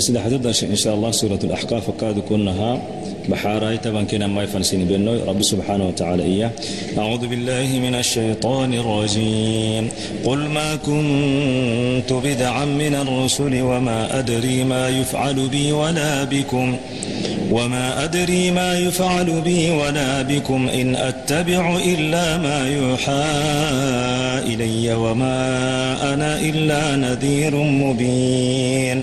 sida xadada in sha allah suurat alaxqaaf kaadu kunahaa بحاراي طبعا كنا ما يفنسين بينه. رب سبحانه وتعالى إياه. أعوذ بالله من الشيطان الرجيم. قل ما كنت بدعا من الرسل وما أدري ما يفعل بي ولا بكم. وما أدري ما يفعل بي ولا بكم. إن أتبع إلا ما يوحى إلي وما أنا إلا نذير مبين.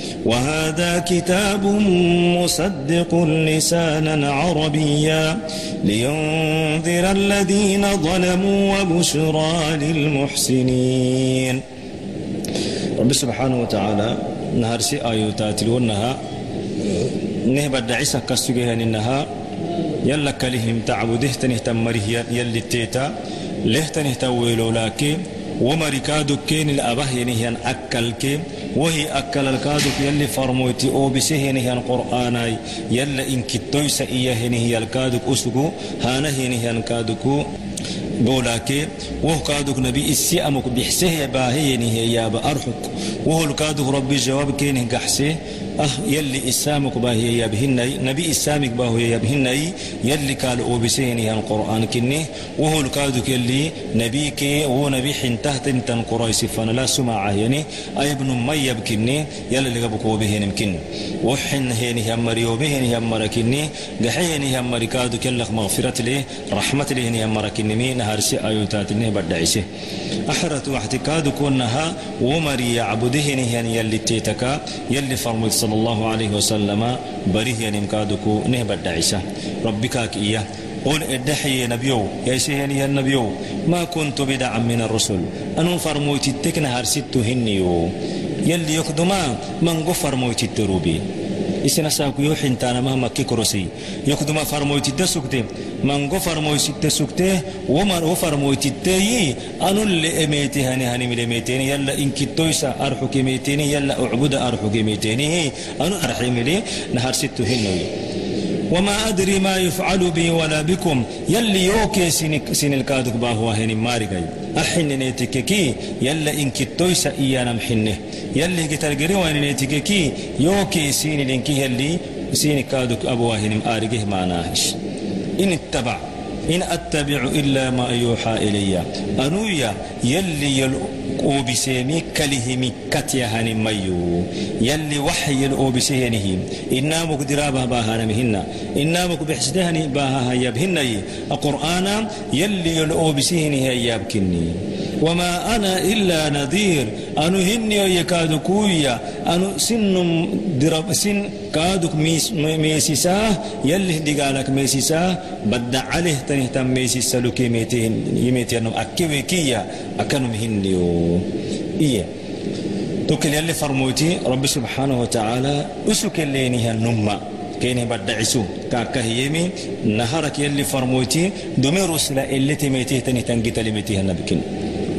وهذا كتاب مصدق لسانا عربيا لينذر الذين ظلموا وبشرى للمحسنين. رب سبحانه وتعالى نهار سي آيوتات لونها نهبد عيسى كسجها إنها يلا كلهم تعبده تنهتم مريه يلي التيتا له تنهتويلو لكن ومركادو كين الأبه ينهيان أكل كين وهي أكل الكادوك يلي فرموتي أو بسه نهيان قرآن يلا إن كتويس الكادوك أسقو هانا نهيان كادوك بولاكي وهو كادوك نبي إسي أمك بحسه باهي نهي يا بأرحك. وهو الكادوك ربي جواب كين قحسه. أه يلي إسامك باهي يا بهني نبي إسامك باهي يا بهني يلي قال أو بسيني القرآن كني وهو الكادوك يلي نبيك وهو نبي حنته تنتن قريس فانا لا سمع يعني أي ابن ميب كني يلي اللي قبك وبهن يمكن وحن هيني هم مريو بهن هم مركني قحيني هم مركادو كلك مغفرة لي رحمة لي هني هم مركني مين نهار سي آيوتات إنه بدعيسه أحرت واحتكاد كونها ومري يعبدهن يعني يلي تيتكا يلي فرمت صلى الله عليه وسلم بريه يعني مكادكو نه بدعيسه ربك إياه قل ادحي نبيو يا سيهني يا نبيو ما كنت بدعا من الرسل أنو فرموت التكنا هرسيت هنيو يلي يقدما من غفر موت التروبي isina saaku yoo xintaana maha makki korosi. Yokduma farmoytitte sugte mango farmoysitte sugte wo farmoytitteyi anulle emeete hani hanimilemeeteni yalla inkittoysa arxukemeeteni yalla ucbuda arxukemeeteni anu arximili naharsittu hinnoyi وما أدري ما يفعل بي ولا بكم. يلي يوكي سن الكادك باهو هني مارغاي أحن نيتككي يلا إن كتويس إيانا محنه يلي قتل وين نيتككي يوكي سين لينكي يلي سين كادك أبو هني مارغه ما إن اتبع. إن أتبع إلا ما يوحى إلي. أنويا يلي يلقو أوبسيمي كلهمي كتيا هاني ميو. يلي وحي الأوبسينهم إنا مقدرابها باها مهنا. إنا مقبحسدهني باها يبهن القرآن يلي الأوبسيني يبكني وما أنا إلا نذير. أنو هني يكاد كويا. أنو سن درب سن كادك ميس ميسيسا. يلي دقالك ميسيسا. بدع عليه تنهتم ميسيسا لكي ميتين يميتين أكيوي كيا أكنم هنيو إيه. توكل يلي فرموتي. رب سبحانه وتعالى. أسك اللي نها النمّة كيني بدعسو كاكا هيمي نهارك يلي فرموتي. دمي رسل اللي تميتيه تني تنجي تلميتيه النبي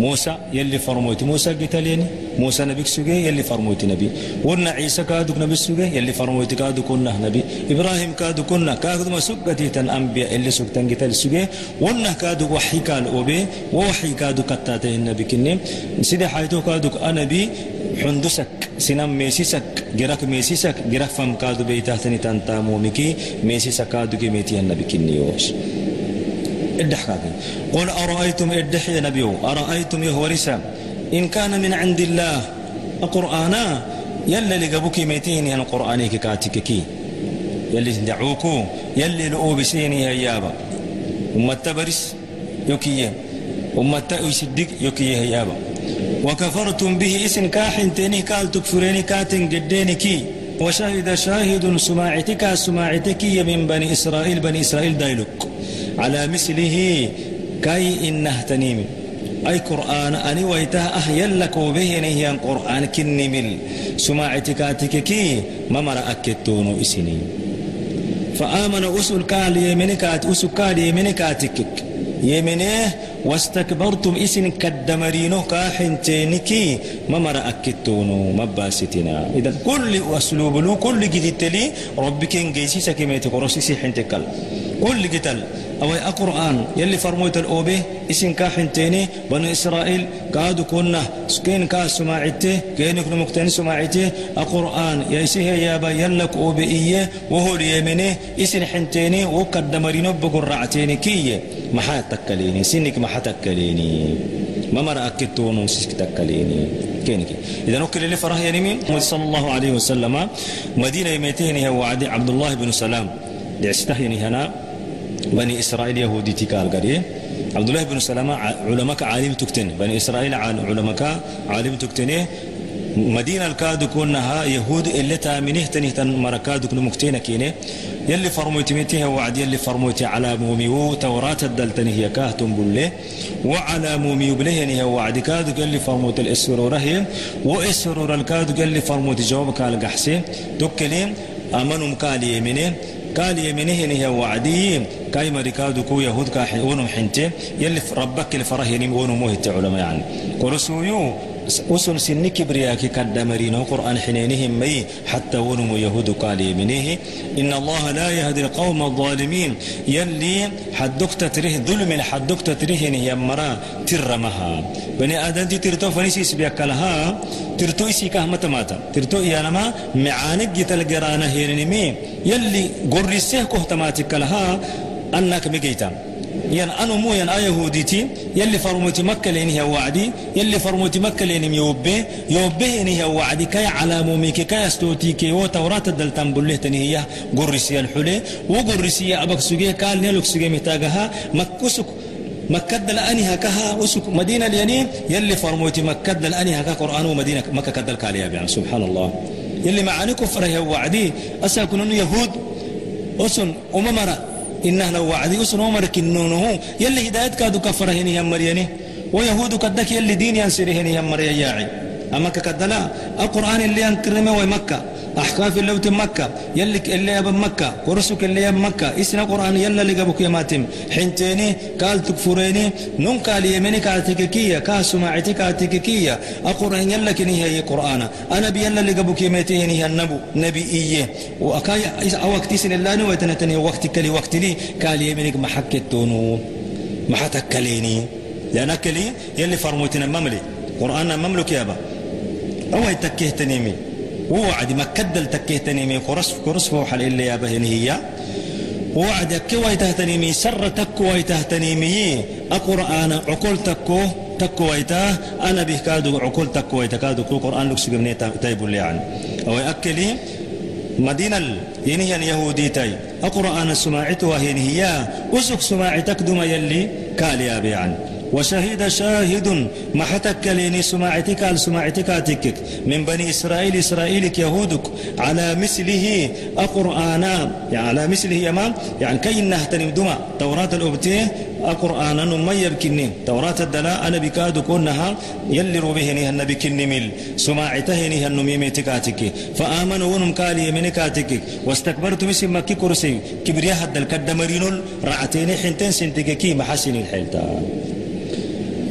موسى يلي فرموتي موسى قتاليني موسى نبيك سجى يلي فرموتي نبي ورنا عيسى كادوك نبي سجى يلي فرموتي كادو كنا نبي إبراهيم كادو كنا كادو ما سجتي تن أنبياء اللي سجتن قتال سجى ورنا كادو وحي كان أوبي ووحي كادو كتاته النبي كني سيدي حيتو كادو أنا بي حندسك سنم ميسيسك جرك ميسيسك جرك فم كادو بيتاتني تنتامو مكي ميسيسك كادو كي ميتي النبي كني يوش الدحكاك قل أرأيتم الدحي نبيو أرأيتم يهورسا إن كان من عند الله. القرآن يلا لقبوك ميتين يعني القرآن كاتك كي. يلي دعوكو يلي لؤو بسيني هيابا وما تبرس يوكيه وما تأوي صدق يوكيه هيابا وكفرتم به اسم كاحن تيني كال تكفريني كاتن جديني كي. وشهد شاهد سماعتك سماعتك من بني إسرائيل بني إسرائيل دايلوك على مثله كي إنه تنيمي أي قرآن أني ويته أهيل لك وبهني هي قرآن كنمل سماعتك كي ما مرأ أكتون إسني. فآمن أسل كال يمنكات أسل كال يمنكاتك يمنيه واستكبرتم إسن كدمرينو كاحن تينكي ما مرأ أكتونو مباستنا إذا كل أسلوب له كل جديد لي ربك إنجيسي سكيميتي قرصي حنتكال كل قتل أو القرآن يلي فرموت الأوبي اسم كاحن تيني بنو إسرائيل قادوا كنا سكين كا سماعته كين كنا مقتني سماعته القرآن يسيه يا با يلك أوبي إيه وهو اليمني اسم حنتيني وقدمرين بقر رعتيني كي ما حتكليني سنك ما حتكليني ما مرأ أكتون وسيسك تكليني كينك إذا نكل اللي فرح ينمي صلى الله عليه وسلم مدينة يميتين هو عبد الله بن سلام يستهيني هنا بني إسرائيل يهودي تكال قريه عبد الله بن سلامة علماء عالم تكتن بني إسرائيل علماء عالم تكتنه مدينة الكادو كونها يهود اللي تامنه تنه تن مركادو كن مكتينة كينه يلي فرموت ميتها وعد يلي فرموت على موميو. توراة الدلتنه هي كاهتم بله وعلى موميو بله هي وعد. كادو يلي فرموت الاسرورة هي. وإسرور الكادو يلي فرموت جواب قال قحسي دكلين آمنوا مكالي يمينه قال يمينه هي وعدي. كاي مريكادو كو يهود كا ونم حنتي. يلي ربك اللي فراه يعني ونم موهت علماء يعني. قرسويو أسن سن كبرياك كدمرين قرآن حنينهم مي حتى ونم يهود قال يمينه إن الله لا يهدي القوم الظالمين. يلي حدك تتره ظلم حدك تتره هي مرا ترمها. بني آدم ترتو فنسيس بيكالها ترتو إسي كهمة ماتا. ترتو إيانما معانك جتل قرانا هيرنمي يلي قرسيه كهتماتك لها أنك مجيتا ين أنا مو ين آية هوديتي يلي فرموتي مكة لين وعدي يلي فرموتي مكة لين يوبي لين هي وعدي كي على موميك كي استوتي كي وتوراة الدلتان بله تني هي قرسي الحلي وقرسي أبك سجيه قال نلوك سجيه متاجها مكسك مكة الأني هكها أسك مدينة الينين يلي فرموتي مكة الأني هكا قرآن ومدينة مكة كدل كاليا يعني سبحان الله يلي معاني كفر هي وعدي أساكن يهود أسن أممرا إنه لو وعدي أسن أمر كنونه يلي هدايت كادو كفر هني هم مريني. ويهود كدك يلي دين ينسره هني هم مريا ياعي أما كدلا القرآن اللي ينكرمه ومكة أحكاف اللوت مكة. يلك اللي يب مكة. قرسك اللي يب مكة. إسنا قرآن يلا اللي جابك يماتم حنتيني قال تكفريني نون قال يمني كاتككية كاسماعتي كاتككية القرآن يلا كني هي قرآن. أنا بي يلا اللي يماتيني هي النبو. نبي إيه وأكاي وقت سن الله نو وتنتني وقت كلي وقت لي. قال يمني ما حكيتونو ما حتكليني. لأنك لي يلي فرموتنا مملي. قرآن مملك يابا أو يتكيه مي. ووعد ما كدل تكيه مي قرص قرص فوح اللي يا بهن هي. ووعد كوي تهتنيمي سر تكوي تهتنيمي القرآن عقول تكو تكويتا أنا به كادو عقول تكويتا كادو كو قرآن لك سجمني تايب اللي يعني أو أكلي مدينة ينهي اليهودي تاي. القرآن سماعته وهي هي. أسك سماعتك دم يلي كاليا بيعني وشهد شاهد ما ليني سماعتك على سماعتك من بني إسرائيل إسرائيلك يهودك. على مثله القرآن يعني على مثله يما يعني كي نهتنم دما توراة الأبتيه القرآن ما يبكني توراة الدلاء أنا بكاد كونها يلي روبهني النبي كني مل سماعتهني النميمي تكاتك فآمنوا ونم كالي من كاتك واستكبرتم اسم مكي كرسي. كبرياء هدى الكدمرين رعتين حنتين سنتككي محسن الحلتان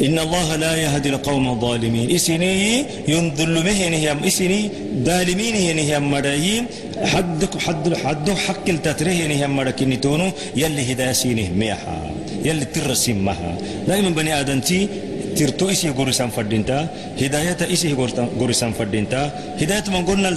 إن الله لا يهدي القوم الظالمين. إسني ينذل مهن هم إسني ظالمين مرايين حدك حد حد حق التتره هم مركني تونو. يلي هداسينه ميحا. يلي ترسم مها دائما بني آدمتي ترتو إسي غورسان فردينتا هداية إسي غورسان فردينتا هداية من قلنا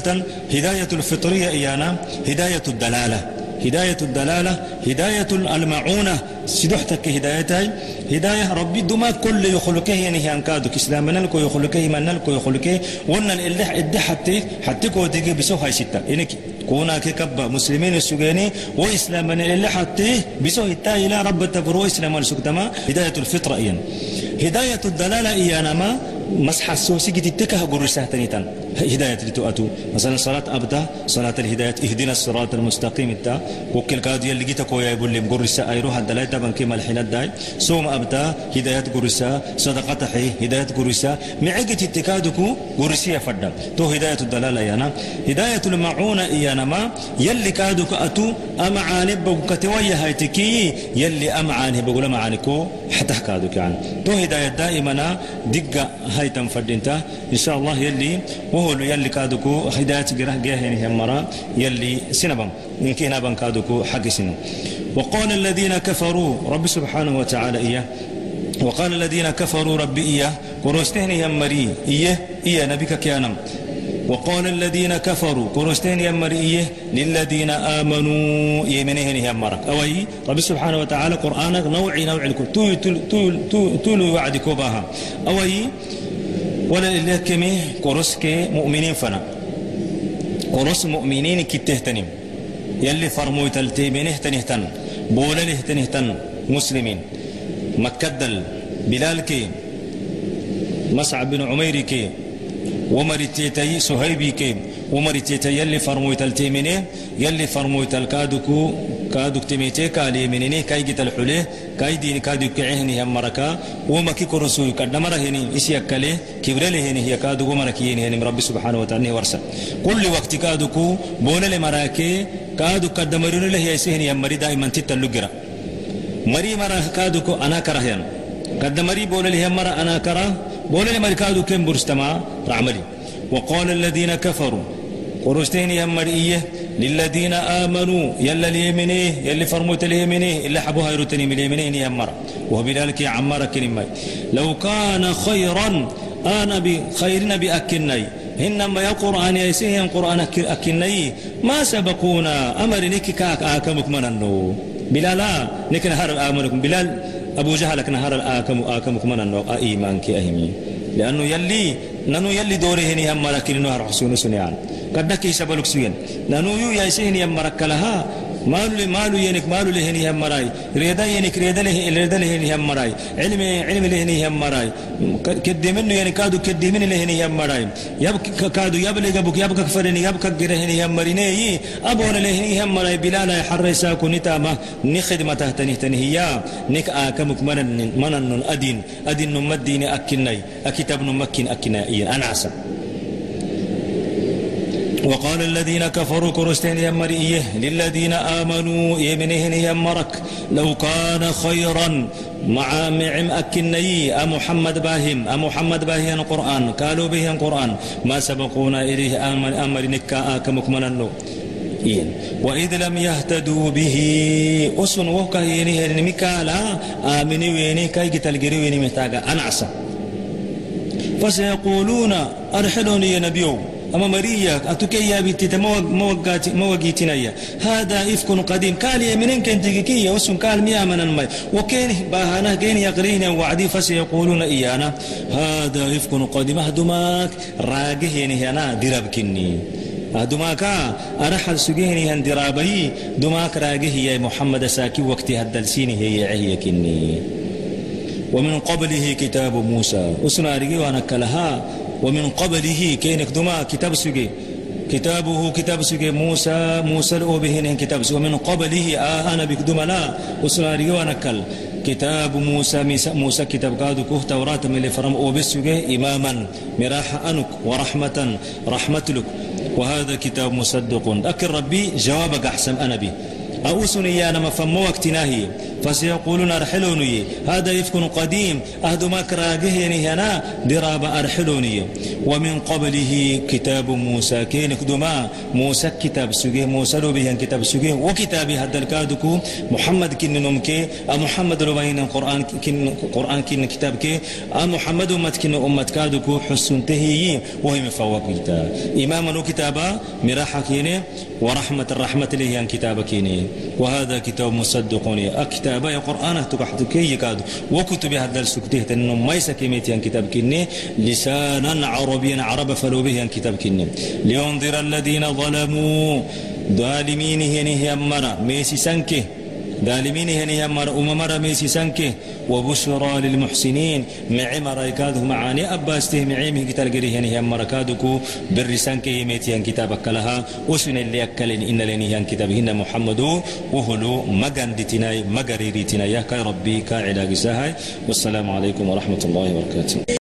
هداية الفطرية إيانا. هداية الدلالة. هداية الدلالة هداية المعونة. سدحتك هدايتي هداية ربي دما كل يخلقه يعني هي أنكادك. إسلام نلكو يخلقه من نلكو يخلقه. وأنا الإلح إدي حتى حتى كو تيجي بسو هاي ستة. إنك كونا كبا مسلمين السجاني وإسلام من الإلح حتى بسو هتا إلى رب التبرو إسلام السكتما هداية الفطرة إيان. هداية الدلالة إيانا ما مسح السوسي قد إتكه قرسة تنيتان هداية لتؤتو. مثلا صلاة أبدا صلاة الهداية اهدنا الصراط المستقيم. التا وكل كادو يلي جيتا كويا يقول لي قرسة أيرو هذا لا يتبن كما الحين الداي. صوم أبدا هداية قرسة صدقة حي هداية قرسة معقة اتكادكو قرسية فدا تو هداية الدلالة يانا هداية المعونة إيانا ما. يلي كادو أتو أما عانب كتويا هايتكي يلي أما عانب بقول معانكو حتى كادو يعني. تو هداية دائما دقة هاي تنفردينتا إن شاء الله يلي وهو يلي كادوكو هداية جره جاهين هم مرا يلي سنبم إن كنا بن كادوكو حق سنو وقال الذين كفروا رب سبحانه وتعالى إياه وقال الذين كفروا ربي إياه ورستهني هم مري إيه إيه نبيك كيانم وقال الذين كفروا كرستين يمرئيه للذين آمنوا يمنهن يمرك أوي رب سبحانه وتعالى قرآنك نوعي نوعي تول تول تول تول وعد كوباها أوي ولا لكمي كرسك مؤمنين فنا كرس مؤمنين كتهتنم يلي فرموي تلتيمينه تنهتن بولا تنهتن مسلمين. مكدل بلال كي. مصعب بن عمير كي. ومرتيتي سهيبي كيم ومرتيتي يلي فرمويت التيميني يلي فرمويت الكادوكو كادوك تيميتي كالي منيني كاي جيت الحليه كاي دين كادو كعهني هم مركا وما كي كرسوي كدمره هني إسي أكله كبرله هني هي كادو مركيين هني ربي سبحانه وتعالى ورسا. كل وقت كادوكو بولا مراكي كادو كدمرون له يسهني هم مري دائما تتلقرا. مري مرا كادوكو أنا كرهيان. كدمري بولا له مرا أنا كره بولا لمركادو كم برستما رعملي. وقال الذين كفروا قرستين يمرئية للذين آمنوا يلا اليمنيه يلي فرموت اليمنيه إلا حبوها يرتني من اليمنيه يمر وهو بذلك عمر كلمة لو كان خيرا أنا بخيرنا بأكني. إنما يا قرآن يسيه قرآن أكني. ما سبقونا أمر نك كاك آكمك مننو. بلالا نك نهار آمنكم. بلال أبو جهل نهار آكم آكمك مننو. أيمانك أهمي لأنه يلي نانو يلي دوره هني هم نهار حسون سنيان قد نكي سبلك سوين نانو يو يسيه هم مرك لها مالو مالو ينك مالو لهني هم مراي. ريدا ينك ريدا له ريدا لهني هم مراي. علم علم لهني هم مراي. كدمن ينك كادو كدمن لهني هم مراي. يب كادو يب لجبك يب كفرني يب كجرهني هم مريني. أبون لهني هم مراي. بلال حرسا كنتا ما نخدمة تهتني تنهيا نك آكمك منن منن أدين. أدين نمدين أكني. أكتاب نمكن أكنائي أنا عسى وقال الذين كفروا كرستين يمرئيه للذين آمنوا يمنهن يمرك لو كان خيرا مع معم أكني أمحمد باهم أمحمد باهي القرآن قالوا به القرآن ما سبقونا إليه أمر أمر نكا كمكمنا وإذ لم يهتدوا به أسن وكا ينهي مكالا آمني ويني كي قتل ويني محتاجا أنعسا فسيقولون أرحلوني يا نبيو. أما مريا أتوكي يا بنتي موقات موقيتنا هذا إفك قديم قال يا منين كنت كي وسن قال ميا من الماء وكين باهنا كين يقرين وعدي فسيقولون إيانا هذا إفك قديم أهدماك راجه هنا دربكني أهدماك أرحل سجيني هن درابي دماك راجه يا محمد ساكي وقت هدلسيني هي عهي كني ومن قبله كتاب موسى أسنا رجي وأنا كلها ومن قبله كينك دما كتاب سجي كتابه كتاب سجي موسى موسى الأوبهن كتاب سجي ومن قبله آه أنا بكدما لا. وسناري ونكل كتاب موسى موسى كتاب قادو كه توراة من فرم أوبسجي إماما مراح أنك ورحمة رحمة لك. وهذا كتاب مصدق. أكر ربي جوابك أحسن أنا به أوسني يا نما فمو وقتناهي فسيقولون أرحلوني هذا يفك قديم أهد ما كراجه هنا دراب أرحلوني. ومن قبله كتاب موسى كين كدما موسى كتاب سجيه موسى لو به كتاب سجيه وكتاب هذا الكادكو محمد كن نمك محمد لو بين القرآن كن قرآن كن كتاب كي محمد أمت كن أمت كادكو حسن تهي وهي مفوق كتاب إمام كتابا مراحة كيني ورحمة الرحمة له كتاب كيني. وهذا كتاب مصدقوني أكتاب كتابة قرآن تكحت كي يكاد وكتب هذا السكته تنو ما يسكيميت ين كتاب كني لسانا عربيا عرب فلو به ين كتاب كني لينذر الذين ظلموا ظالمين هي أمرا ميسي سنكه ظالمين هني مر أممر ميسي سنكه وبشرى للمحسنين. معي مرايكاده معاني أباسته معي من كتال هني مركادكو بالرسانكه ميتيان كتابك لها وسن اللي أكلن إن لني هن كتابهن محمد. وهلو مغاندتنا مغريرتنا يا كي ربي كاعدا والسلام عليكم ورحمة الله وبركاته.